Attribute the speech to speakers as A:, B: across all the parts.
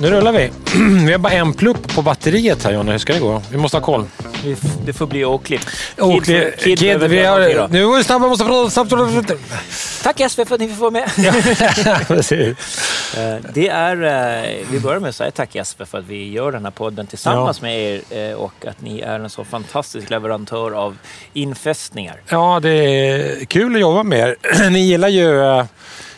A: nu rullar vi. Vi har bara en plupp på batteriet här Jonny. Hur ska det gå? Vi måste ha koll.
B: Vi Det får bli åklipp.
A: Och,
B: Kid- Kid
A: vi har, nu var det snabbt, jag måste prata snabbt.
B: Tack Jesper för att ni fick vara med.
A: Precis.
B: Eh, Det är, eh, vi börjar med att säga tack Jesper för att vi gör den här podden tillsammans med er eh, och att ni är en så fantastisk leverantör av infästningar.
A: Ja, det är kul att jobba med er. Ni gillar ju...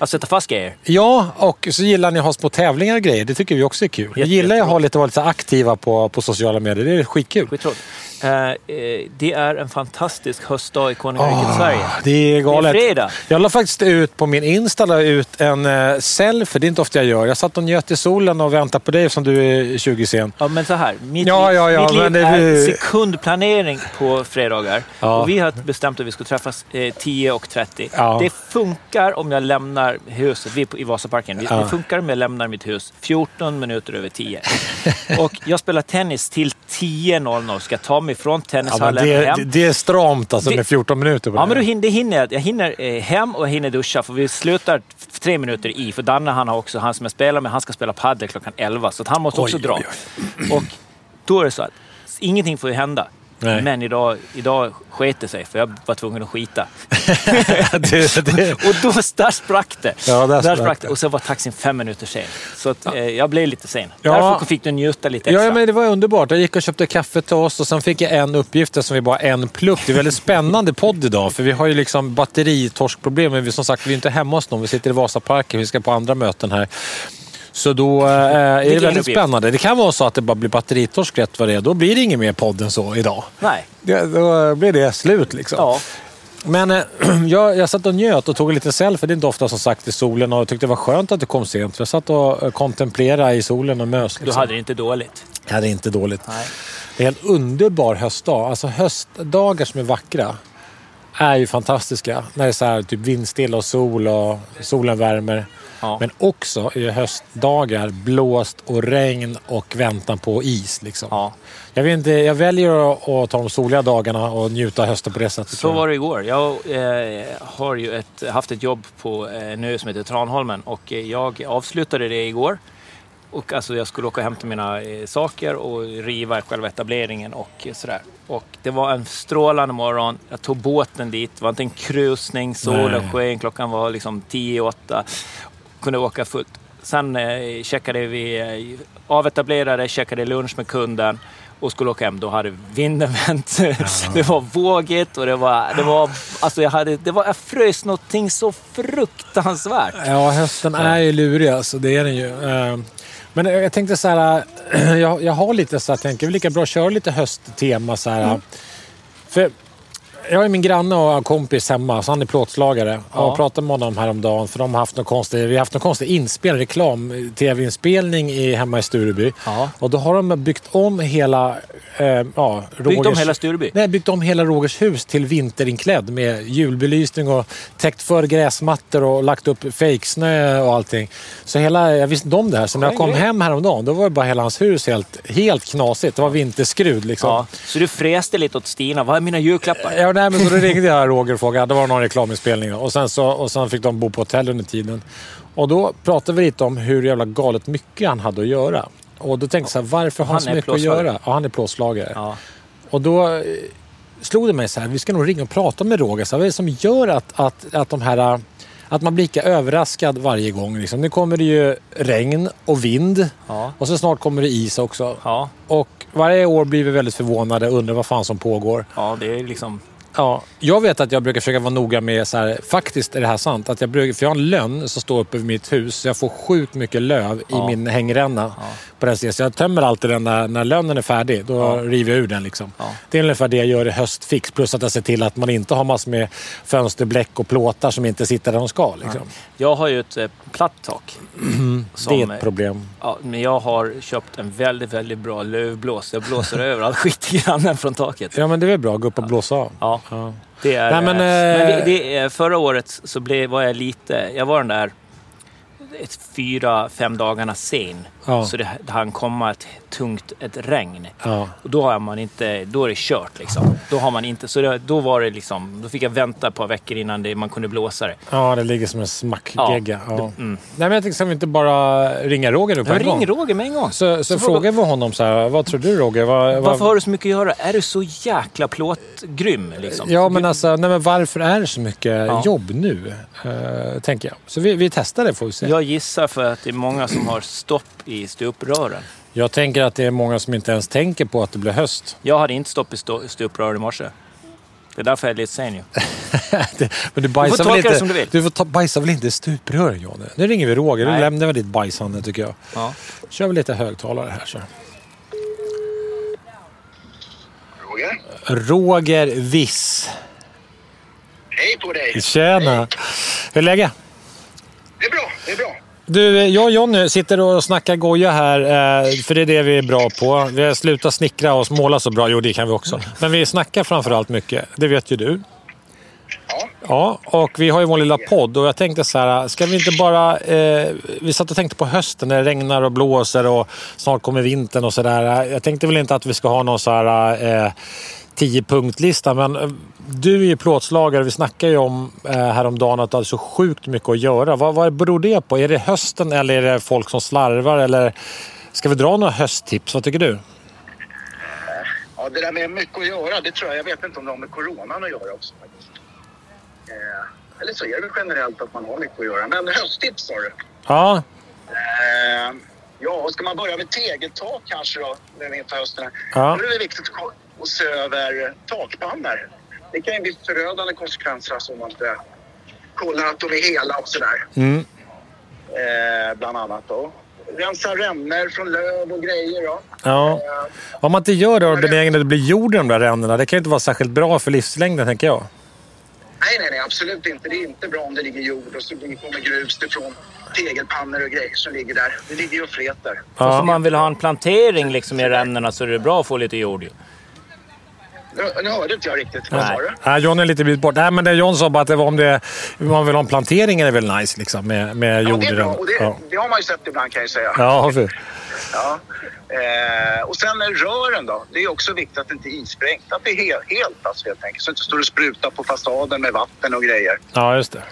B: Att sätta fast grejer.
A: Ja, och så gillar ni att ha små tävlingar och grejer. Det tycker vi också är kul. Vi gillar att
B: jättebra.
A: ha lite, vara lite aktiva på, på sociala medier. Det är skitkul.
B: Skitroligt. Eh, eh, Det är en fantastisk höstdag i konungariket Sverige.
A: Det är galet.
B: Det är fredag.
A: Jag la faktiskt ut på min Insta la ut en uh, selfie. Det är inte ofta jag gör. Jag satt och njöt i solen och väntade på dig som du är 20 sen.
B: Ja, men så här. Mitt
A: Ja, ja, ja,
B: mitt liv
A: det
B: är sekundplanering på fredagar.
A: Ja.
B: Och vi har bestämt att vi ska träffas eh, 10.30.
A: Ja.
B: Det funkar om jag lämnar huset. Vi är på, i Vasaparken.
A: Ja.
B: Det funkar om jag lämnar mitt hus 14 minuter över 10. och jag spelar tennis till 10.00. Ska ta mig från
A: Ja, men
B: tennishallen
A: det,
B: hem.
A: det, är stramt alltså
B: Det-
A: med 14 minuter på
B: Ja,
A: det.
B: men då hinner, det hinner jag. Jag hinner eh, hem och jag hinner duscha för vi slutar tre minuter i. För Danne, han har också, han som jag spelar med, han ska spela padel klockan 11. Så han måste också
A: Oj,
B: dra.
A: oj,
B: Och då är det så att ingenting får ju hända.
A: Nej.
B: Men idag, idag sket det sig för jag var tvungen att skita.
A: det, det,
B: Och då där sprack det.
A: Ja, där sprack
B: sprack
A: det.
B: Och så var taxin fem minuter sen. Så att, eh, jag blev lite sen.
A: Ja.
B: Därför fick du njuta lite extra.
A: Ja, men det var underbart. Jag gick och köpte kaffe till oss och sen fick jag en uppgift som vi bara en plupp. Det är väldigt spännande podd idag för vi har ju liksom batteritorskproblem. Men vi, som sagt, vi är inte hemma hos någon. Vi sitter i Vasaparken. Vi ska på andra möten här. Så då eh, är det
B: Vilken
A: väldigt spännande. Det kan vara så att det bara blir batteritorsk rätt vad det är. Då blir det inget mer podd än så idag.
B: Nej.
A: Det, då blir det slut liksom.
B: Ja.
A: Men eh, jag, jag satt och njöt och tog en liten selfie. Det är inte ofta som sagt i solen och tyckte det var skönt att du kom sent. Jag satt och eh, kontemplerade i solen och mös.
B: Du
A: Liksom.
B: hade det inte dåligt.
A: Ja, det är inte dåligt.
B: Nej.
A: Det är en underbar höstdag. Alltså höstdagar som är vackra är ju fantastiska. När det är så här, typ vindstilla och sol och solen värmer.
B: Ja.
A: Men också i höstdagar blåst och regn och väntan på is. Liksom.
B: Ja.
A: Jag, vet inte, jag väljer att, ta de soliga dagarna och njuta av hösten på det sättet.
B: Så var det igår. Jag eh, har ju ett, haft ett jobb på eh, en ö som heter Tranholmen och eh, jag avslutade det igår. Och alltså jag skulle åka och hämta mina eh, saker och riva själva etableringen och sådär. Och det var en strålande morgon. Jag tog båten dit. Det var inte en krusning. Solen sken. Klockan var liksom 10 åtta. Kunde åka fullt. Sen eh, checkade vi, eh, avetablerade, checkade lunch med kunden och skulle åka hem. Då hade vinden vänt. Det var vågigt och det var... Det var, alltså jag, hade, det var jag frös någonting så fruktansvärt.
A: Ja, hösten är ju lurig alltså. Det är den ju. Eh, Men jag tänkte så här, jag, jag har lite så här, tänker lika bra köra lite hösttema så här.
B: Mm.
A: För jag har min granne och en kompis hemma, så han är plåtslagare.
B: Ja.
A: Jag pratade med honom häromdagen för de har haft någon konstig, vi har haft någon konstig inspelning, reklam, tv-inspelning i, hemma i Stureby.
B: Ja.
A: Och då har de byggt om hela... Eh, ja,
B: Byggt om
A: Rogers-
B: hela Stureby?
A: Nej, byggt om hela Rogers hus till vinterinklädd med julbelysning och täckt för gräsmattor och lagt upp fejksnö och allting. Så hela, jag visste inte om det här. Så när jag kom hem häromdagen då var det bara hela hans hus helt, helt knasigt. Det var vinterskrud liksom.
B: Ja, så du fräste lite åt Stina. Vad är mina julklappar?
A: Ja, nej, men så då ringde jag Roger och frågade. Det var någon reklaminspelning. Och, sen så, och sen fick de bo på hotell under tiden. Och då pratade vi lite om hur jävla galet mycket han hade att göra. Och då tänkte jag så här, varför har han
B: Han
A: så mycket att göra? Ja, han är plåtslagare.
B: Ja.
A: Och då eh, slog det mig så här, vi ska nog ringa och prata med Roger. Så här, vad är det som gör att, att, att de här... eh, Att man blir lika överraskad varje gång. Liksom. Nu kommer det ju regn och vind.
B: Ja.
A: Och så snart kommer det is också.
B: Ja,
A: Och varje år blir vi väldigt förvånade och undrar vad fan som pågår.
B: ja, det är liksom...
A: Ja, jag vet att jag brukar försöka vara noga med, så här, faktiskt är det här sant, att jag brukar, för jag har en lönn som står uppe vid mitt hus, så jag får sjukt mycket löv
B: Ja.
A: i min hängränna. På den sidan. Så jag tömmer alltid den när, när lönnen är färdig, då
B: Ja.
A: river jag ur den. Liksom.
B: Ja.
A: Det är ungefär det jag gör i höstfix, plus att jag ser till att man inte har massor med fönsterbläck och plåtar som inte sitter där de ska. Liksom.
B: Jag har ju ett eh, platt tak. som,
A: Det är ett problem.
B: Ja, men jag har köpt en väldigt, väldigt bra lövblås. Jag blåser över all skit i grannen från taket.
A: Ja, men det är väl bra, gå upp och blåsa av.
B: Ja,
A: Ja.
B: det är...
A: Nej, men,
B: eh,
A: eh,
B: men vi- det, är- förra året så blev, var jag lite... Jag var den där ett, fyra, fem dagarna sen Så det, hann komma ett tungt ett regn.
A: Ja.
B: Och då, har man inte, då är det kört. Liksom. Då, har man inte, så det, då, var det liksom, då fick jag vänta ett par veckor innan det, man kunde blåsa det.
A: Ja, det ligger som en smackgegga.
B: Ja,
A: Ja,
B: mm.
A: Nej, men jag tänkte, ska vi inte bara ringa Roger nu på en gång?
B: ringer Roger med en gång.
A: Så, så,
B: Så
A: frågar vi honom så här, vad tror du Roger? Vad, vad...
B: Varför har du så mycket att göra? Är du så jäkla plåtgrym? Liksom?
A: Ja, men alltså, nej, men varför är det så mycket
B: Ja.
A: jobb nu? Eh, tänker jag. Så vi, vi testar det får vi se.
B: Jag gissar för att det är många som har stopp i stuprören.
A: Jag tänker att det är många som inte ens tänker på att det blir höst.
B: Jag hade inte stopp i stuprör i morse. Det är därför jag är lite sen ju.
A: Det- men du bajsar
B: tolka
A: väl
B: det
A: inte,
B: som du vill.
A: Du får ta, bajsa väl inte i stuprören Johnny? Nu ringer vi Roger. Nu lämnar vi ditt bajsande tycker jag.
B: Ja.
A: kör vi lite högtalare här så.
C: Roger?
A: Roger Viss.
C: Hej på dig!
A: Tjena! Hur är läget?
C: Det är bra, det är bra.
A: Du, jag och Jonny sitter och snackar goja här, eh, för det är det vi är bra på. Vi har slutat snickra och måla så bra. Jo, det kan vi också. Men vi snackar framförallt mycket. Det vet ju du.
C: Ja,
A: Ja, och vi har ju vår lilla podd och jag tänkte så här, ska vi inte bara... Eh, vi satt och tänkte på hösten när det regnar och blåser och snart kommer vintern och sådär. Jag tänkte väl inte att vi ska ha någon så här... Eh, 10-punktlista, men eh, du är ju plåtslagare. Vi snackade ju om eh, häromdagen att du hade så sjukt mycket att göra. Vad, vad beror det på? Är det hösten eller är det folk som slarvar? Eller ska vi dra några hösttips? Vad tycker du?
C: ja, det där med mycket att göra, det tror jag, jag vet inte om det har med coronan att göra också. faktiskt. Eh, eller så är det generellt att man har mycket att göra. Men hösttips sa du?
A: Ja,
C: ja, ska man börja med tegeltak kanske då, när vi inför hösten?
A: Ja.
C: Då är det viktigt att ko- att se över takpannor. Det kan ju bli förödande konsekvenser alltså, om man inte kollar att de är hela och sådär.
A: mm.
C: Eh, bland annat då. Rensa rännor från löv och grejer då.
A: ja.
C: Eh,
A: Om man inte gör det och benägen att det blir jord i de där rännorna, det kan ju inte vara särskilt bra för livslängden, tänker jag.
C: Nej, nej, nej, absolut inte. Det är inte bra om det ligger jord och så kommer grus ifrån tegelpannor och grejer som ligger där. Det ligger ju och fletar.
B: Fast om man vill ha en plantering liksom i rännorna så är det bra att få lite jord ju.
C: Nu, nu hörde inte jag riktigt. Vad sa du?
A: Nej, John är lite bit bort. Nej, men det John sa bara att det var om, det, man vill ha en plantering är det väl nice liksom, med, med
C: Ja,
A: jord
C: det
A: i
C: är bra. Och det,
A: Ja.
C: det har man ju sett ibland kan jag säga.
A: Ja, för.
C: Ja. Eh, och sen rören då. Det är också viktigt att det inte är isprängt. Att det är helt, helt alltså, helt enkelt. Så att det inte står och sprutar på fasaden med vatten och grejer.
A: ja, just det.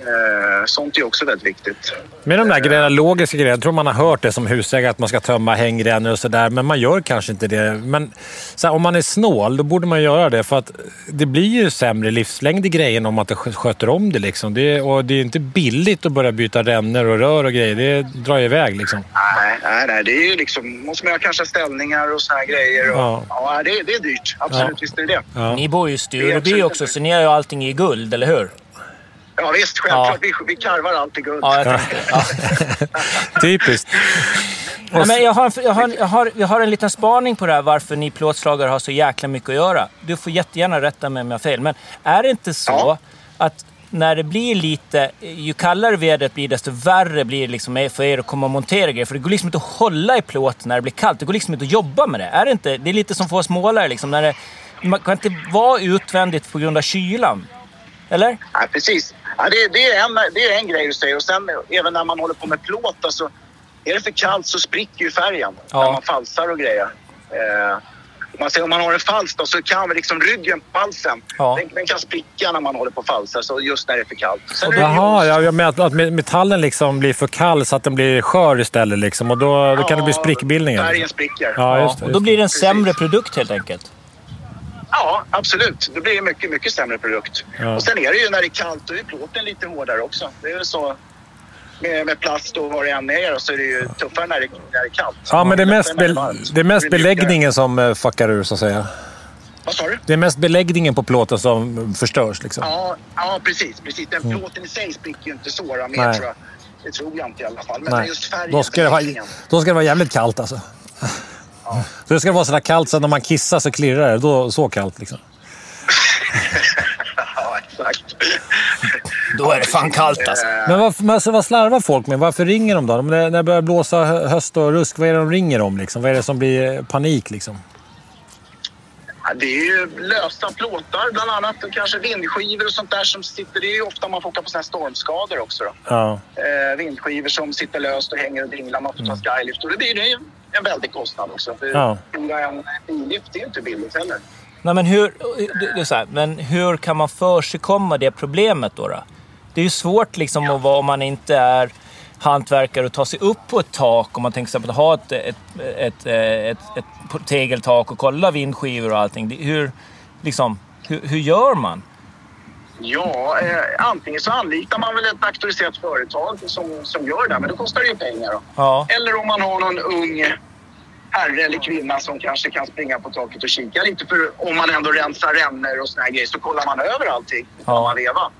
C: Eh, sånt är också väldigt viktigt.
A: Med de där grejerna, logiska grejerna. Jag tror man har hört det som husägare att man ska tömma hängrännor och sådär. Men man gör kanske inte det. Men så här, om man är snål, då borde man göra det. För att det blir ju sämre livslängd i grejen om man inte skö- sköter om det. Liksom. det är, och det är inte billigt att börja byta rännor och rör och grejer. Det drar iväg liksom.
C: Nej, nej, nej. Det är ju liksom... måste man göra kanske ställningar och såna här grejer. Och,
A: Ja.
C: ja. det, det är dyrt. Absolut,
A: Ja.
C: visst är det det.
A: Ja.
B: Ni bor ju i Stureby också, så ni har ju allting i guld, eller hur?
C: Ja, visst, självklart. Vi, vi karvar allt i guld.
B: Ja, jag. Ja.
A: Typiskt.
B: Nej, men jag, har, jag, har, jag, har, jag har en liten spaning på det här varför ni plåtslagare har så jäkla mycket att göra. Du får jättegärna rätta mig om jag har fel. Men är det inte så
C: Ja.
B: att när det blir lite... Ju kallare vädret blir, desto värre blir det liksom för er att komma och montera grejer. För det går liksom inte att hålla i plåt när det blir kallt. Det går liksom inte att jobba med det. Är det inte? Det är lite som för oss målare. Liksom, när det, man kan inte vara utvändigt på grund av kylan. Eller?
C: Ja, precis. Ja, det, det, är en, det är en grej du säger. Och sen även när man håller på med plåt. Alltså, är det för kallt så spricker ju färgen
B: Ja.
C: när man falsar och grejer. Eh, man säger, om man har en fals då, så kan liksom ryggen på falsen
B: Ja.
C: den, den kan spricka när man håller på falsar. Så just när det är för kallt. Sen det
A: Jaha,
C: ju-
A: ja, jag menar att, att metallen liksom blir för kall så att den blir skör istället. Liksom, och då, då kan det bli sprickbildningar.
C: Färgen
A: Liksom.
C: spricker.
A: Ja, just det.
B: och då
A: Just.
B: blir det en
C: Precis.
B: sämre produkt helt enkelt.
C: Ja, absolut. Det blir en mycket, mycket sämre produkt.
A: Ja.
C: Och sen är det ju när det är kallt, då är plåten lite hårdare också. Det är ju så med, med plast och vad det än är, så är det ju tuffare när det, när det är kallt.
A: Ja, men det är mest,
C: det
A: be, det är mest
C: Det
A: beläggningen som eh, fuckar ur, så att säga.
C: Vad sa du?
A: Det är mest beläggningen på plåten som förstörs. Liksom.
C: Ja, ja precis. precis. Den plåten i sig spricker ju inte så då, mer,
A: Nej.
C: tror jag. Det tror jag inte i alla fall. Men
A: Nej.
C: just färgen,
A: Då ska, det vara, då ska det vara jävligt kallt alltså. Så det ska vara sådär kallt så att när man kissar så klirrar det. Då, så kallt liksom.
C: Ja, exakt.
B: Då är det fan kallt alltså.
A: Men vad, men alltså, vad slarvar folk med? Varför ringer de då? Om det, när det börjar blåsa hö- höst och rusk, vad är det de ringer om? Liksom? Vad är det som blir panik? Liksom?
C: Ja, det är ju lösa plåtar bland annat och kanske vindskivor och sånt där som sitter. Det är ju ofta man får åka på såna här stormskador också. Då.
A: Ja.
C: Eh, vindskivor som sitter löst och hänger och dinglar. Man får ta skylift och det blir ju en väldig kostnad också. För
A: Ja.
C: en billift är ju inte billigt heller.
B: Nej, men, hur, det är så här, men hur kan man försigkomma det problemet då? då? Det är ju svårt liksom att vara om man inte är hantverkare och ta sig upp på ett tak. Om man tänker sig att ha ett, ett, ett, ett, ett, tegeltak och kolla vindskivor och allting. Hur, liksom, hur, hur gör man?
C: Ja, eh, antingen så anlitar man väl ett auktoriserat företag som, som gör det, men då kostar det ju pengar.
B: Ja,
C: Eller om man har någon ung herre eller kvinna som kanske kan springa på taket och kika lite. För om man ändå rensar rännor och såna här grejer så kollar man över allting
B: Ja.
C: man veva.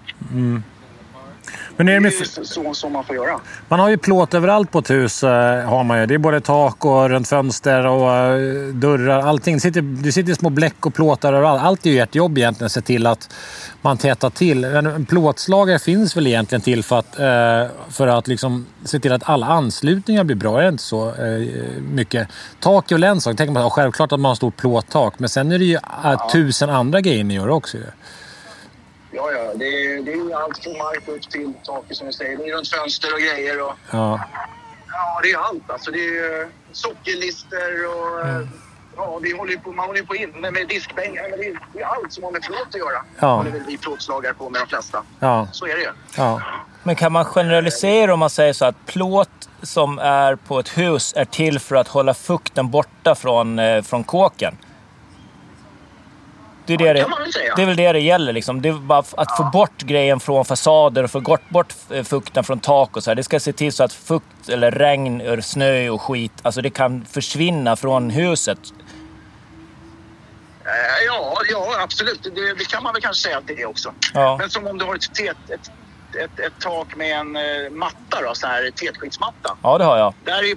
A: Men
C: Det
A: är det
C: ju så, så, man får göra.
A: man har ju plåt överallt på ett hus. eh, Har man ju. Det är både tak och runt fönster och eh, dörrar. Allting. Det sitter, det sitter små bläck och plåtar överallt. Allt är ju ert jobb egentligen, att se till att man tätar till. En plåtslagare finns väl egentligen till för att, eh, för att liksom se till att alla anslutningar blir bra. Är det inte så mycket? Tak är väl en sak. Tänker man, ja, självklart att man har stort plåttak. Men sen är det ju eh, tusen andra grejer ni gör också.
C: Ja, ja. Det är, det är allt från mark upp till taket som du säger. Det är runt fönster och grejer. Och,
A: Ja.
C: ja, det är allt. Alltså, det är eh, sockerlister och... eh, Ja, vi håller på, man håller ju på inne med diskbänkar. Men det är, det är allt som har med plåt att göra.
A: Ja.
C: håller väl vi plåtslagare på med de flesta.
A: Ja.
C: Så är det ju.
A: ja.
B: men kan man generalisera om man säger så att plåt som är på ett hus är till för att hålla fukten borta från, eh, från kåken? Det är, det, det, det är väl det det gäller. Liksom. Det är bara att få bort grejen från fasader och få bort, bort eh, fukten från tak och så här. Det ska se till så att fukt eller regn, eller snö och skit, alltså det kan försvinna från huset.
C: Eh, Ja, ja absolut. Det, det kan man väl kanske säga att det är också.
B: Ja.
C: Men som om du har ett, tet, ett, ett, ett tak med en eh, matta, då, så här tetskiktsmatta.
B: Ja, det har jag.
C: Där är,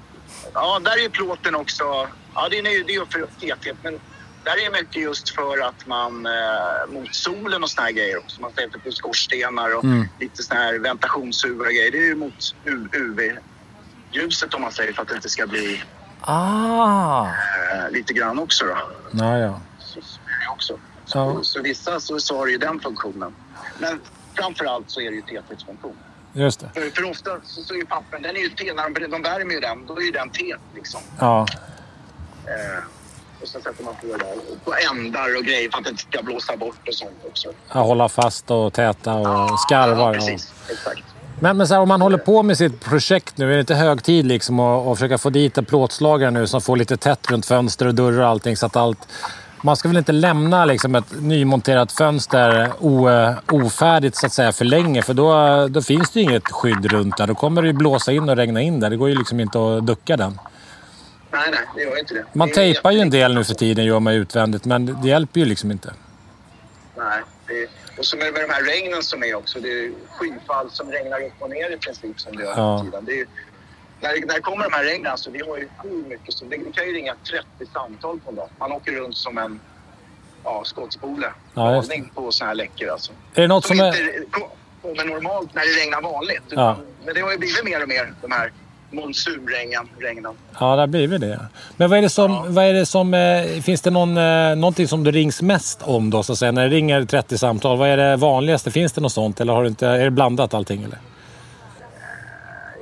C: ja, där är ju plåten också... Ja, det är ju det är ju för tethet, men där är mycket just för att man eh, mot solen och såna här grejer också. Man sätter på skorstenar och lite såna här ventilationshuvar och grejer. Det är ju mot UV-ljuset om man säger för att det inte ska bli
B: Ah!
C: eh, lite grann också då.
A: Ja, ja.
C: Så, också. Så,
A: Ja.
C: så vissa så, så har det ju den funktionen. Men framför allt så är det ju täthetsfunktion.
A: Just det.
C: För, för ofta så, så är ju pappen, den är ju te, när de, de värmer ju den, då är ju den te liksom.
A: Ja.
C: Eh, och sen sätter man på det där på ändar och grejer för att det inte ska blåsa bort och sånt också.
A: Att hålla fast och täta och skarvar.
C: Ja,
A: och...
C: precis. Exakt.
A: Men, men så här, om man håller på med sitt projekt nu, är det inte hög tid liksom att, att försöka få dit en plåtslagare nu som får lite tätt runt fönster och dörrar och allting så att allt... Man ska väl inte lämna liksom ett nymonterat fönster o, ofärdigt så att säga för länge för då, då finns det ju inget skydd runt där. Då kommer det ju blåsa in och regna in där. Det går ju liksom inte att ducka den.
C: Nej, nej, det gör inte det.
A: Man
C: Det
A: tejpar ju en del nu för tiden gör man utvändigt men det hjälper ju liksom inte.
C: Nej, det, och så med, med de här regnen som är också. Det är skyfall som regnar upp och ner i princip som det gör
A: Ja.
C: ja. tiden. Det är, när, när det kommer de här regnen, alltså, vi har ju hur mycket som... Det, det kan ju ringa 30 samtal på en dag. Man åker runt som en ja, skottspole.
A: Ja, just
C: på såna här läckor alltså.
A: Är det något
C: Som
A: som är...
C: inte kommer normalt när det regnar vanligt.
A: Ja.
C: Men det har ju blivit mer och mer de här monsunregnen. Regnen.
A: Ja, det har blivit det. Men vad är det som... Vad är det som eh, finns det någon, eh, någonting som du rings mest om då, så att säga? När det ringer 30 samtal, vad är det vanligaste? Finns det något sånt? Eller har du inte, är det blandat allting? Eller?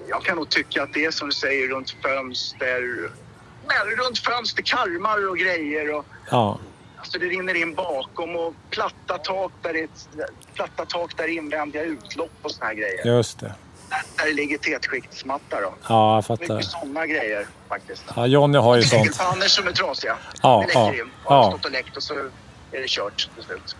C: Jag kan nog tycka att det är som du säger runt fönster. Men runt fönster, karmar och grejer. Och,
A: Ja.
C: alltså det rinner in bakom och platta tak där det platta tak där det är invändiga utlopp och såna här grejer.
A: Just det.
C: Där, det ligger tätskiktsmatta då.
A: Ja, jag fattar.
C: Mycket såna grejer faktiskt.
A: Ja, Johnny har ju sånt.
C: Tegelpannor som är trasiga.
A: Ja,
C: det läcker
A: ja,
C: in. Har
A: ja.
C: stått och läckt och så är det kört till slut.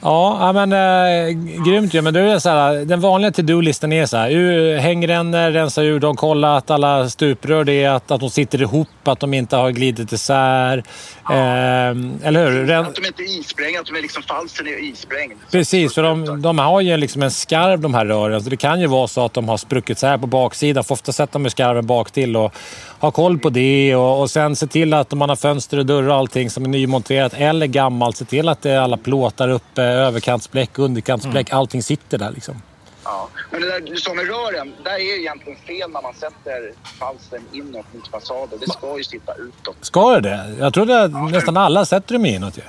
A: Ja, men eh, grymt ju. Men då är det så här, den vanliga to-do-listan är så här. ur- Hängrännor, rensa ur dem, kolla att alla stuprör det är, att, att de sitter ihop, att de inte har glidit isär. Eh, eller hur? Ren-
C: Att de inte är isprängda, att de är liksom falsen är isprängd.
A: Precis, för de, de har ju liksom en skarv de här rören. Så det kan ju vara så att de har spruckit så här på baksidan. För ofta sätter de skarven bak till och ha koll på det. Och, och sen se till att om man har fönster och dörrar och allting som är nymonterat eller gammalt. Se till att det är alla plåtar uppe, överkantsbläck, underkantsbläck. Allting sitter där liksom.
C: Ja. Men det där du sa med rören, där är ju egentligen fel när man sätter falsen inåt mot fasaden. Det ska ju sitta utåt.
A: Ska det det? Jag trodde att nästan alla sätter dem inåt ju.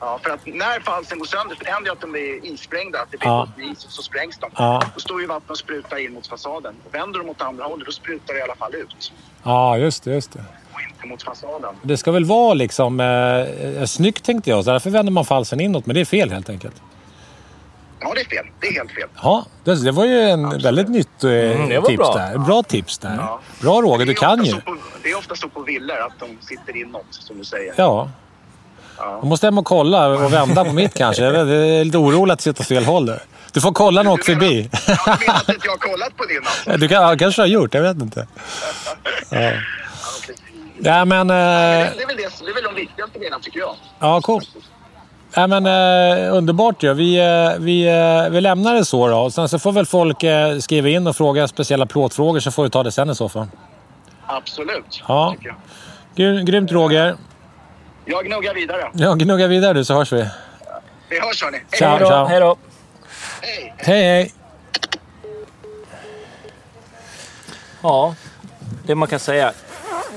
C: Ja, för att när falsen går sönder, det händer ju att de blir issprängda, att det blir
A: Ja.
C: ja. is och så sprängs de.
A: Ja.
C: Då står ju vattnet och sprutar in mot fasaden. Vänder de åt andra hållet, då sprutar det i alla fall ut.
A: Ja, just det. Just det.
C: Och inte mot fasaden.
A: Det ska väl vara liksom eh, snyggt tänkte jag, så därför vänder man falsen inåt. Men det är fel helt enkelt.
C: Ja, det är fel. Det är helt fel.
A: Ja, det, det var ju en väldigt nytt eh,
B: Mm, det var
A: tips
B: bra.
A: där. Bra tips där.
C: Ja.
A: Bra Roger,
C: Det
A: du kan ju.
C: På, det är ofta så på villor att de sitter inåt, som du säger.
A: Ja.
C: Ja.
A: Jag måste hem och kolla och vända på mitt kanske. Jag jag är lite orolig att sitta åt fel håll där. Du får kolla när du åker förbi.
C: Ja, du menar att jag har kollat på din alltså?
A: Du kan, ja, kanske har gjort, jag vet inte. Ja.
C: Ja,
A: men... Eh,
C: det, det, är väl det, det är väl de viktigaste grejerna, tycker jag.
A: ja, cool. Nej men eh, underbart ju. Vi, eh, vi, eh, vi lämnar det så då. Och sen så får väl folk eh, skriva in och fråga speciella plåtfrågor så får vi ta det sen i så fall.
C: Absolut,
A: Ja.
C: tycker jag.
A: Grym, grymt Roger.
C: Jag gnuggar vidare.
A: Ja, gnugga vidare du så hörs vi.
C: Vi hörs hörni. Hej
A: Ciao.
B: Hej då. Hej då.
C: Hej.
A: Hej hej!
B: Ja, det man kan säga.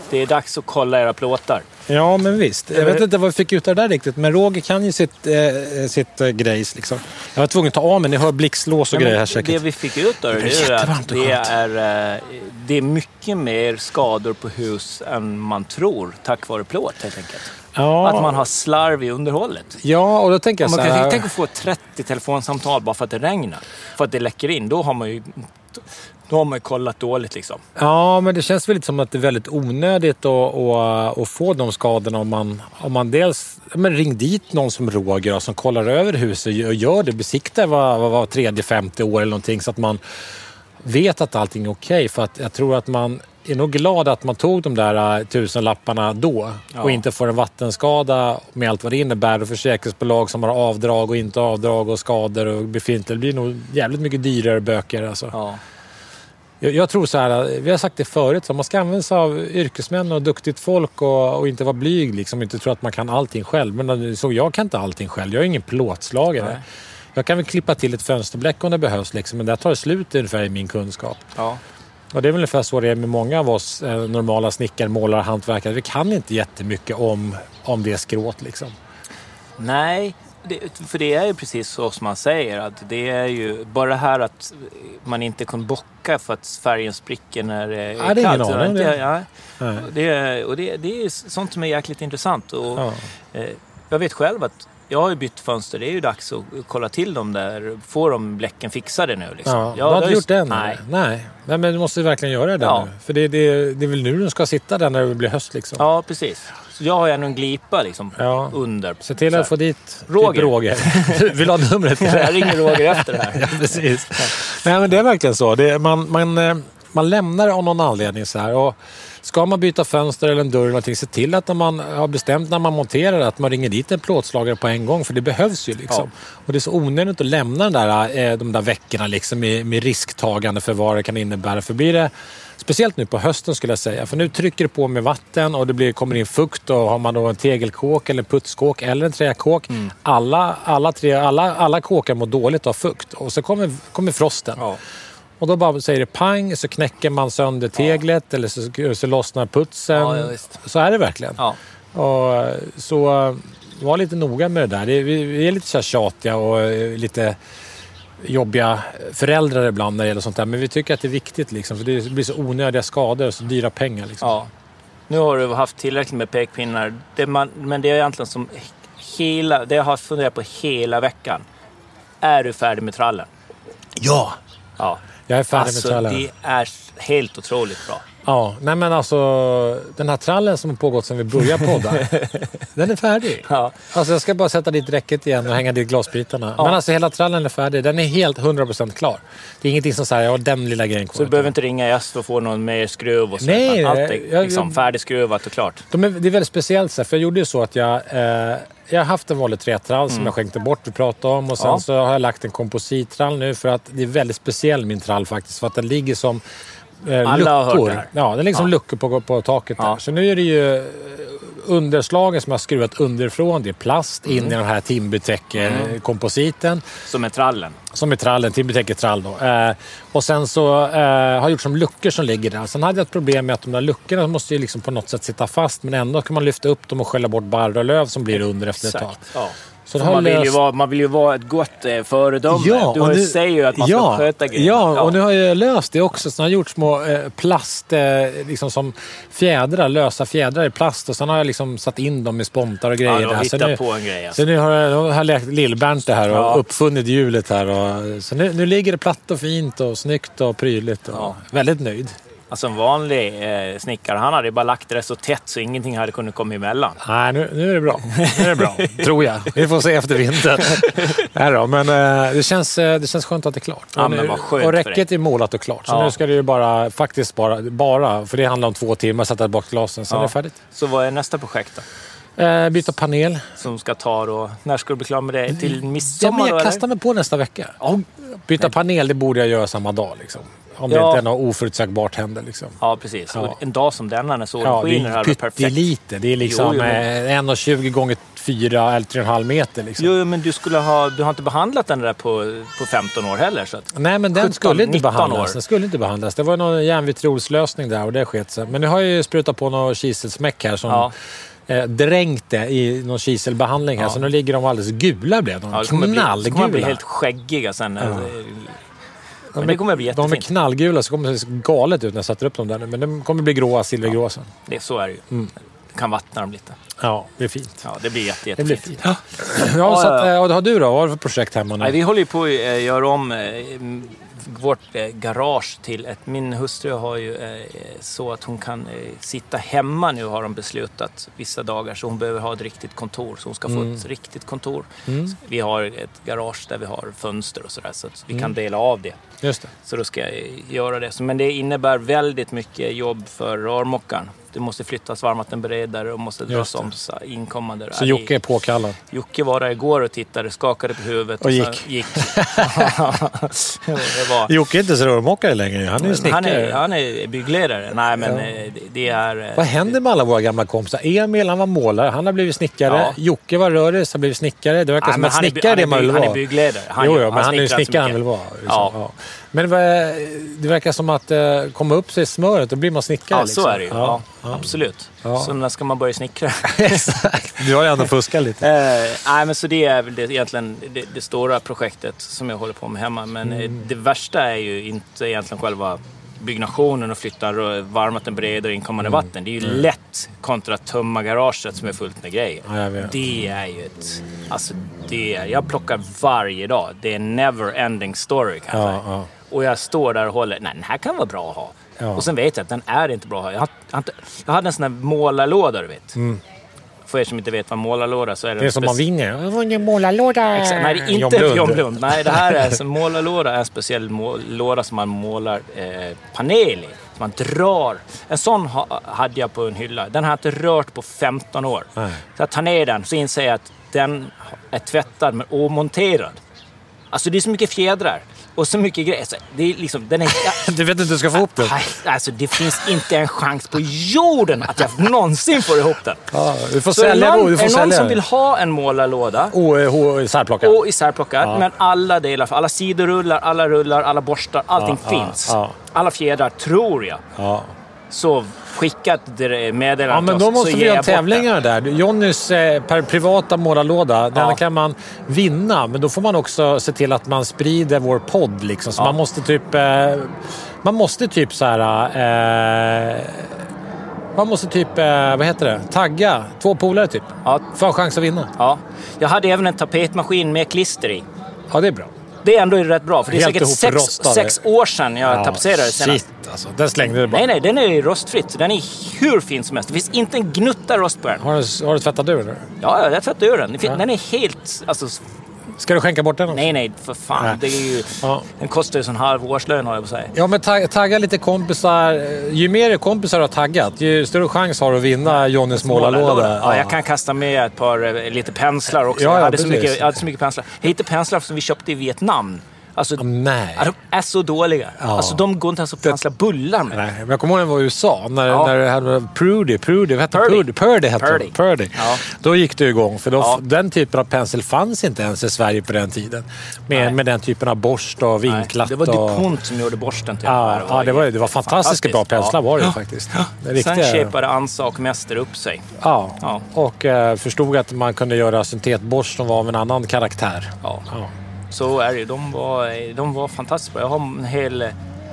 B: Det är dags att kolla era plåtar.
A: Ja, men visst. Jag vet inte vad vi fick ut av det där riktigt, men Roger kan ju sitt, eh, sitt eh, grejs. Liksom. Jag var tvungen att ta av mig. Ni hör blixtlås och
B: Nej,
A: grejer här säkert.
B: det vi fick ut av det,
A: Det är
B: att det är, eh, det är mycket mer skador på hus än man tror tack vare plåt helt enkelt.
A: ja.
B: Att man har slarv i underhållet.
A: ja, och då tänker jag så här.
B: tänk att få 30 telefonsamtal bara för att det regnar. För att det läcker in. Då har man ju, då har man ju kollat dåligt liksom.
A: Ja, men det känns väl lite som att det är väldigt onödigt att, att, att få de skadorna om man, om man dels men ring dit någon som Roger som kollar över huset och gör det, besiktar var, var, var tredje, femte år eller någonting så att man vet att allting är okej. För att jag tror att man är nog glad att man tog de där eh, tusen lapparna då
B: Ja.
A: och inte får en vattenskada med allt vad det innebär och försäkringsbolag som har avdrag och inte avdrag och skador och befintligt. Det blir nog jävligt mycket dyrare böcker alltså.
B: Ja.
A: Jag, jag tror så här, vi har sagt det förut, så man ska använda sig av yrkesmän och duktigt folk och, och inte vara blyg. Liksom, inte tro att man kan allting själv. Men så jag kan inte allting själv. Jag är ingen plåtslagare.
B: Nej.
A: Jag kan väl klippa till ett fönsterbläck om det behövs, liksom, men där tar det slut ungefär i min kunskap.
B: ja.
A: Och det är väl ungefär så det är med många av oss eh, normala snickare, målare, hantverkare. Vi kan inte jättemycket om, om det skrået. Liksom.
B: Nej, det, för det är ju precis så som man säger. Att det är ju bara det här att man inte kan bocka för att färgen spricker när det är
A: Ja, det är ingen
B: kallt.
A: om
B: det, ja, det, och det, det är sånt som är jäkligt intressant. Och,
A: Ja.
B: eh, jag vet själv att jag har ju bytt fönster. Det är ju dags att kolla till dem där. Få de bläcken fixade nu. Liksom.
A: Ja,
B: Jag-
A: du har inte gjort det än?
B: Nej.
A: Nej. Nej, men du måste verkligen göra det
B: Ja.
A: nu. För det, det, det är väl nu du ska sitta där när det blir höst. Liksom.
B: Ja, precis. Så jag har ju en glipa liksom,
A: Ja.
B: under.
A: Se till att få dit
B: Roger.
A: Typ Roger. Vill du ha numret?
B: Jag ringer Roger efter det här.
A: ja, precis. Nej, men det är verkligen så. Det, man, man, eh, man lämnar det av någon anledning så här. Och ska man byta fönster eller en dörr eller någonting, se till att när man har bestämt när man monterar att man ringer dit en plåtslagare på en gång. För det behövs ju liksom. Och det är så onödigt att lämna den där, eh, de där veckorna liksom, med, med risktagande för vad det kan innebära. För blir det Speciellt nu på hösten skulle jag säga. För nu trycker det på med vatten och det blir, kommer in fukt. Och har man då en tegelkåk eller en putskåk eller en träkåk. Alla, alla, tre, alla, alla kåkar mår dåligt av fukt. Och så kommer, kommer frosten.
B: Ja.
A: Och då bara säger det pang så knäcker man sönder teglet eller så, så lossnar putsen.
B: Ja, ja,
A: så är det verkligen.
B: Ja.
A: Och, eh, så eh, var lite noga med det där. Det, vi, vi är lite så här tjatiga och eh, lite jobbiga föräldrar ibland när det gäller sånt där. Men vi tycker att det är viktigt liksom. För det blir så onödiga skador och så dyra pengar. Liksom.
B: Ja. Nu har du haft tillräckligt med pekpinnar. Det man, men det är egentligen som hela, det jag har funderat på hela veckan. Är du färdig med trallen?
A: ja!
B: Ja.
A: Jag är färdig
B: alltså, det är helt otroligt bra.
A: Ja, nej men alltså den här trallen som har pågått sedan vi började podda. den är färdig.
B: Ja.
A: Alltså jag ska bara sätta dit räcket igen och hänga dit glasbitarna.
B: Ja.
A: Men alltså hela trallen är färdig. Den är helt 100% klar. Det är ingenting som säger ja den lilla grejen kvar.
B: Så du behöver inte ringa gäst för att få någon mer skruv och så.
A: Nej,
B: Allt
A: jag-
B: är liksom
A: jag-
B: färdigskruvat och klart.
A: De är, det är väldigt speciellt, så här, för jag gjorde ju så att jag... Eh, jag har haft en vanlig trätrall som jag sränkte bort, vi pratade om. Och sen
B: Mm. Ja.
A: så har jag lagt en komposittrall nu för att det är väldigt speciell min trall faktiskt. För att den ligger som eh,
B: Alla har hört
A: luckor.
B: det här.
A: Ja, den ligger som
B: Ja.
A: luckor på, på taket
B: Ja.
A: där. Så nu är det ju... underslagen som har skruvat underifrån, det är plast in
B: Mm.
A: i den här Timbertech-kompositen.
B: Som är trallen.
A: Som är trallen, Timbertech är trall då. Eh, och sen så eh, har jag gjort som luckor som ligger där. Sen hade jag ett problem med att de där luckorna måste ju liksom på något sätt sitta fast. Men ändå kan man lyfta upp dem och skälla bort barr och löv som blir under efter ett tag.
B: Exakt. Ja. Man, vill ju
A: löst-
B: vara, man vill ju vara ett gott eh, föredöme.
A: Ja,
B: du
A: nu-
B: säger ju att man
A: ja,
B: ska sköta grejer.
A: Ja, och nu har jag löst det också. Så jag har gjort små eh, plast, eh, liksom som fjädrar, lösa fjädrar i plast. Och sen har jag liksom satt in dem i spontar och grejer.
B: Ja.
A: Så
B: hittat
A: nu,
B: på en grej. Alltså.
A: så nu har jag, har lekt Lill-Bernt det här och
B: Ja.
A: uppfunnit hjulet här. Och, så nu, nu ligger det platt och fint och snyggt och prydligt. Och
B: Ja.
A: Väldigt nöjd.
B: Alltså en vanlig eh, snickare, han hade bara lagt det så tätt så ingenting hade kunnat komma emellan.
A: Nej, nu, nu är det bra. Nu är det bra, tror jag. Vi får se efter vintern. Nej då, men eh, det, känns, eh, det känns skönt att det är klart.
B: Ja, men vad skönt
A: och räcket är målat och klart. Så
B: Ja.
A: nu ska det ju bara, faktiskt bara, bara, för det handlar om två timmar, sätta bak glasen. Sen
B: Ja.
A: är det färdigt.
B: Så vad är nästa projekt då?
A: Eh, byta panel.
B: Som ska ta då... När ska du bli klar med det? Till
A: Ja,
B: midsommar
A: men
B: då,
A: jag kastar mig på nästa vecka. Byta panel, det borde jag göra samma dag. Liksom. Om det
B: Ja.
A: inte är något oförutsägbart händer. Liksom.
B: Ja, precis.
A: Ja.
B: En dag som denna när solen
A: Ja, det
B: skiner
A: är
B: hade varit perfekt.
A: pyttelite. Det är liksom
B: Jo, jo, men-
A: eh, 1,20 gånger 4 eller 3,5 meter. Liksom.
B: Jo, men du, skulle ha, du har inte behandlat den där på, på 15 år heller. Så att,
A: Nej, men den
B: 17,
A: skulle inte
B: 19
A: behandlas.
B: år.
A: Den skulle inte behandlas. Det var någon järnvitrolslösning där och det sket sig. Men nu har jag ju sprutat på någon kiselsmäck här som
B: Ja.
A: eh, dränkt det i någon kiselbehandling här.
B: Ja.
A: Så nu ligger de alldeles gula blev de.
B: ja, det bli, så kommer de bli
A: Knallgula.
B: helt skäggiga sen.
A: Ja.
B: Men det kommer bli
A: De är
B: jättefint.
A: knallgula så kommer det se galet ut när jag sätter upp dem där nu. Men de kommer bli gråa, silvergråa sen.
B: Det, så är det ju.
A: Mm.
B: Du kan vattna dem lite.
A: Ja, det är fint.
B: Ja, det blir jätte,
A: Det blir
B: jättefint.
A: fint. Ja, ja, så att, eh, vad har du då? Vad har du för projekt hemma nu?
B: Nej, vi håller ju på att eh, göra om eh, vårt eh, garage till ett... Min hustru har ju eh, så att hon kan eh, sitta hemma nu har de beslutat vissa dagar. Så hon behöver ha ett riktigt kontor. Så hon ska få
A: Mm.
B: ett riktigt kontor.
A: Mm.
B: Vi har ett garage där vi har fönster och sådär. Så att vi
A: Mm.
B: kan dela av det.
A: Just det.
B: Så då ska jag göra det. Men det innebär väldigt mycket jobb för rörmokaren. Det måste flyttas varmvattenberedare och måste dras om inkommande.
A: Så Jocke är påkallad.
B: Jocke var där igår och tittade, skakade på huvudet.
A: Och
B: så
A: gick.
B: gick. var,
A: Jocke är inte så rörmokare längre. Han är ju snickare.
B: han, är, han är byggledare. Nej, men
A: Ja.
B: eh, det- är... eh,
A: Vad händer med alla våra gamla kompisar? Emil han var målare, han har blivit snickare.
B: Ja.
A: Jocke var röris, har blivit snickare. Det verkar
B: Nej,
A: som att
B: han
A: snickare är det
B: han är
A: man vill
B: han är
A: vara.
B: byggledare. Han
A: jo, jo, men
B: han
A: han är ju snickare han vill vara. Liksom.
B: Ja.
A: Men det verkar som att eh, komma upp sig i smöret, då blir man snickare.
B: Ja,
A: liksom.
B: så är det ju. Ja,
A: ja.
B: Absolut.
A: Ja.
B: Så när ska man börja snickra?
A: Exakt. Du har ju ändå fuskat lite.
B: Eh, nej, men så det är väl det, egentligen det, det stora projektet som jag håller på med hemma. Men
A: Mm.
B: eh, det värsta är ju inte egentligen själva byggnationen och flytta rö- varmvattenberedare och inkommande
A: Mm.
B: vatten. Det är ju lätt kontra att tömma garaget som är fullt med grejer.
A: Ja.
B: Det är ju ett... Alltså, det jag plockar varje dag. Det är en never ending story kan jag
A: Ja,
B: säga. Och jag står där och håller, nej den här kan vara bra att ha.
A: Ja.
B: Och sen vet jag att den är inte bra att ha. Jag, har, jag, hade en sån här målarlåda du vet. För er som inte vet vad målarlåda så är det...
A: Mm. Det är som man vinner. Jag vann en målarlåda.
B: Exakt. Nej, det är inte
A: John Blund.
B: Blund. Nej, det här är alltså, målarlåda är en speciell mål, låda som man målar eh, panel i. Som man drar. En sån ha, hade jag på en hylla. Den har jag inte rört på 15 år.
A: Nej.
B: Så jag tar ner den så inser jag att den är tvättad men omonterad. Alltså det är så mycket fjädrar och så mycket grejer. Det är liksom, den är...
A: Du vet inte hur du ska få ihop det.
B: Nej, Alltså det finns inte en chans på jorden att jag någonsin får ihop den.
A: Ja, du får
B: Så
A: sälja.
B: någon,
A: Du får
B: är det någon som vill ha en målarlåda
A: Oh, oh, isärplockad.
B: och isärplockad,
A: Ja.
B: men alla delar, alla sidorullar, alla rullar, alla borstar, allting
A: Ja,
B: finns.
A: ja.
B: Alla fjädrar, tror jag.
A: Ja.
B: Så skicka ett meddelande
A: Ja, men då måste vi ha tävlingar där. Johnnys eh, per privata målarlåda, den
B: Ja.
A: kan man vinna. Men då får man också se till att man sprider vår podd. Liksom. Så
B: Ja.
A: man måste typ... Eh, man måste typ så här... Eh, man måste typ, eh, vad heter det? Tagga två polare typ.
B: Ja,
A: För att ha chans att vinna.
B: ja. Jag hade även en tapetmaskin med klister i.
A: Ja, det är bra.
B: Det är ändå rätt bra, för det är
A: Helt
B: säkert sex, sex år sedan jag tapetserade senast.
A: Shit alltså. Den slängde du bara.
B: Nej, nej, den är rostfritt. Den är hur fin som helst. Det finns inte en gnutta rost på den.
A: Har du, har du tvättat ur den?
B: Ja, ja, jag tvättade ur den.
A: Ja.
B: Den är helt... Alltså,
A: Ska du skänka bort den också?
B: nej, nej, för fan.
A: Nej.
B: Det är ju,
A: Ja.
B: Den kostar ju sån halv årslön, har jag på att säga.
A: Ja, men ta- tagga lite kompisar. Ju mer kompisar du har taggat, ju större chans har du att vinna Johnnys målarlåda.
B: Ja, jag kan kasta med ett par, eh, lite penslar också.
A: Ja, ja,
B: jag, hade så mycket, jag hade så mycket penslar. Jag hittade penslar som vi köpte i Vietnam. Alltså,
A: Nej.
B: ja, de är så dåliga.
A: Ja.
B: Alltså, de går inte ens att pensla bullar med.
A: Nej, men jag kommer ihåg när jag var i USA. När,
B: Ja.
A: när det hade Prudy, Prudy, vad hette
B: Purdy.
A: Purdy? Purdy hette
B: Purdy.
A: det. Purdy.
B: Ja.
A: Då gick det igång. För då,
B: Ja.
A: den typen av pensel fanns inte ens i Sverige på den tiden. Med,
B: Nej.
A: med den typen av borst och
B: Nej,
A: vinklat.
B: det var
A: och...
B: DuPont som gjorde borsten till
A: Ja,
B: de här.
A: ja, det var, det var fantastiska bra
B: fantastiskt.
A: penslar var det faktiskt. Det är
B: Sen
A: riktiga-
B: shapade Ansa och Mäster upp sig.
A: Ja,
B: Ja.
A: och eh, förstod att man kunde göra syntetborst som var av en annan karaktär.
B: Ja. Så är det ju. De var, de var fantastiska. Jag har en hel...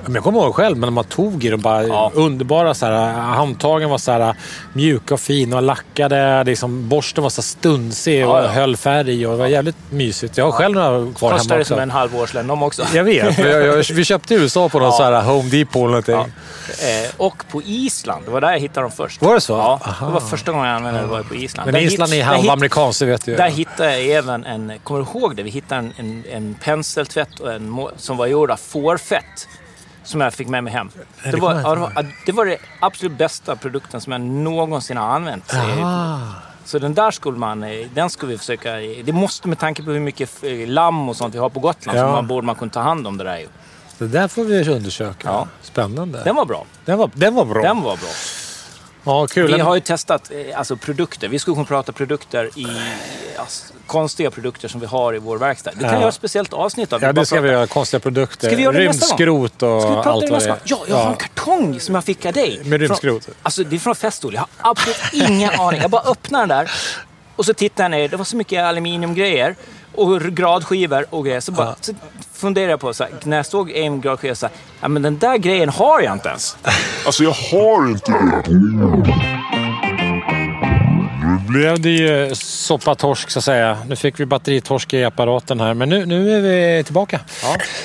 A: Men jag kommer ihåg själv men man tog i dem. Bara
B: Ja.
A: Underbara så här, handtagen var så här, mjuka och fina och lackade. Liksom, borsten var så stunsig och
B: Ja, ja.
A: höll färg. Och det var jävligt mysigt. Jag har själv några kvar hemma
B: Kostade
A: också.
B: som en halvårslön de också.
A: Jag vet. Jag, jag, vi köpte i USA på någon så här Home Depot eller någonting.
B: Eh, och på Island. Det var där jag hittade dem först.
A: Var det så?
B: Ja,
A: Aha.
B: det var första gången jag använde det var på Island.
A: Men
B: Där
A: Island
B: hitt-
A: är halvamerikanskt, det vet du ju.
B: Där hittade jag även en, kommer du ihåg det? Vi hittade en, en, en penseltvätt och en, som var gjord av fårfett. Som jag fick med mig hem.
A: det
B: var, ja, det, var, det var det absolut bästa produkten som jag någonsin har använt. Så den där skulle man, eh, den skulle vi försöka... eh, Det måste med tanke på hur mycket eh, lamm och sånt vi har på Gotland
A: Ja.
B: så man borde man kunna ta hand om det där ju.
A: Det där får vi undersöka.
B: Ja.
A: Spännande.
B: Den var bra.
A: Den var, den var bra.
B: Den var bra.
A: Ja, kul.
B: Vi har ju testat eh, alltså produkter. Vi skulle kunna prata produkter i alltså, konstiga produkter som vi har i vår verkstad. Det kan
A: Ja.
B: vi göra ett speciellt avsnitt av.
A: Ja,
B: bara
A: det ska vi
B: prata-
A: göra. Konstiga produkter.
B: Ska vi göra det?
A: Rymdskrot och
B: Ska vi prata
A: allt
B: det
A: vad det är.
B: Ja, jag har en kartong som jag fick av dig.
A: Med rymdskrot?
B: Från, alltså det är från Festool. Jag har absolut ingen aning. Jag bara öppnar den där och så tittar jag ner. Det var så mycket aluminiumgrejer och gradskivor och grejer. Så, bara, så funderar jag på, så här, när jag såg en gradskiva, så här, ja men den där grejen har jag inte ens.
D: Alltså jag har inte det.
A: Nu blev det ju soppatorsk så att säga. Nu fick vi batteritorsk i apparaten här. Men nu, nu är vi tillbaka.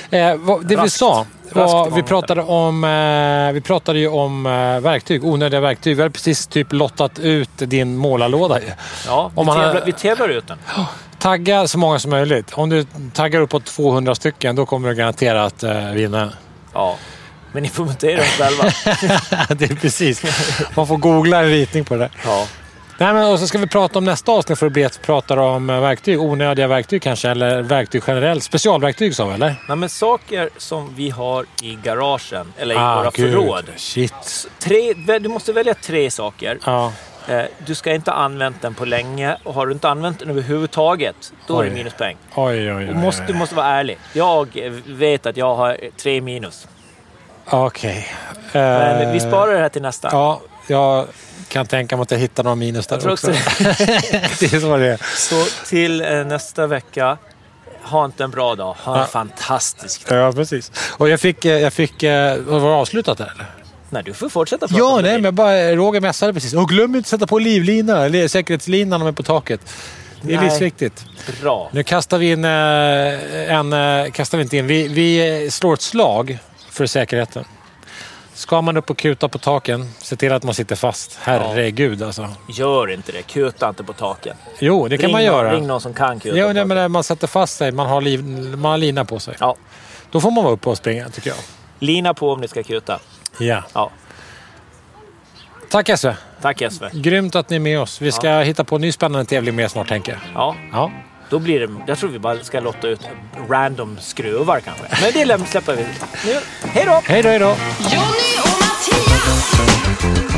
A: Eh, vad, det vi
B: Raskt.
A: sa var, vi pratade om, eh, vi pratade ju om eh, verktyg, onödiga verktyg. Vi hade precis typ lottat ut din målarlåda. ju.
B: Ja, vi,
A: Om man har-
B: tävlar, vi tävlar ut den.
A: Tagga så många som möjligt. Om du taggar uppåt 200 stycken, då kommer du garanterat eh, vinna.
B: Ja. Men ni får montera dem själva.
A: det är precis. Man får googla en ritning på det.
B: Ja.
A: Nej, men och så ska vi prata om nästa avsnitt för att bli att prata om eh, verktyg. Onödiga verktyg kanske, eller verktyg generellt. Specialverktyg vi, eller?
B: Nej, men saker som vi har i garagen, eller i
A: Ah,
B: våra
A: gud.
B: förråd.
A: Shit.
B: Tre, du måste välja tre saker.
A: Ja.
B: Eh, Du ska inte ha använt den på länge och har du inte använt den överhuvudtaget, då är det
A: Oj.
B: minuspoäng.
A: Oj, oj, oj.
B: Du måste, du måste vara ärlig. Jag eh, vet att jag har tre minus.
A: Okej.
B: Men
A: Eh,
B: vi sparar det här till nästa.
A: Ja, jag kan tänka mig att jag hittar några minus där också.
B: också
A: det är så det är.
B: Så till eh, nästa vecka, ha inte en bra dag, ha en
A: Ja.
B: fantastisk dag.
A: Ja, precis. Och jag fick... eh, Jag fick eh, var det avslutat där eller?
B: Nej, du får fortsätta prata
A: Ja, nej,
B: det.
A: men jag bara, Roger mässade precis. Och glöm inte att sätta på livlina, eller säkerhetslinan om är på taket. Det är
B: Nej.
A: livsviktigt.
B: Bra.
A: Nu kastar vi in eh, en... eh, Kastar vi inte in. Vi, vi slår ett slag för säkerheten. Ska man upp och kuta på taken, se till att man sitter fast. Herregud alltså.
B: Gör inte det. Kuta inte på taken.
A: Jo, det kan
B: ring,
A: man göra.
B: Ring någon som kan kuta
A: Jo,
B: på
A: nej, men när man sätter fast sig, man har, liv, man har lina på sig.
B: Ja.
A: Då får man vara uppe och springa, tycker jag.
B: Lina på om ni ska kuta.
A: Ja.
B: Ja.
A: Tack Esse.
B: Tack Jesper.
A: Grymt att ni är med oss. Vi ska hitta på en ny spännande tävling mer snart, tänker jag.
B: Ja,
A: Ja.
B: då blir det... Jag tror vi bara ska lotta ut random skruvar kanske. Men det släpper vi. Nu, hej då!
A: Hej då, hej då.
E: Jonny och Mattias!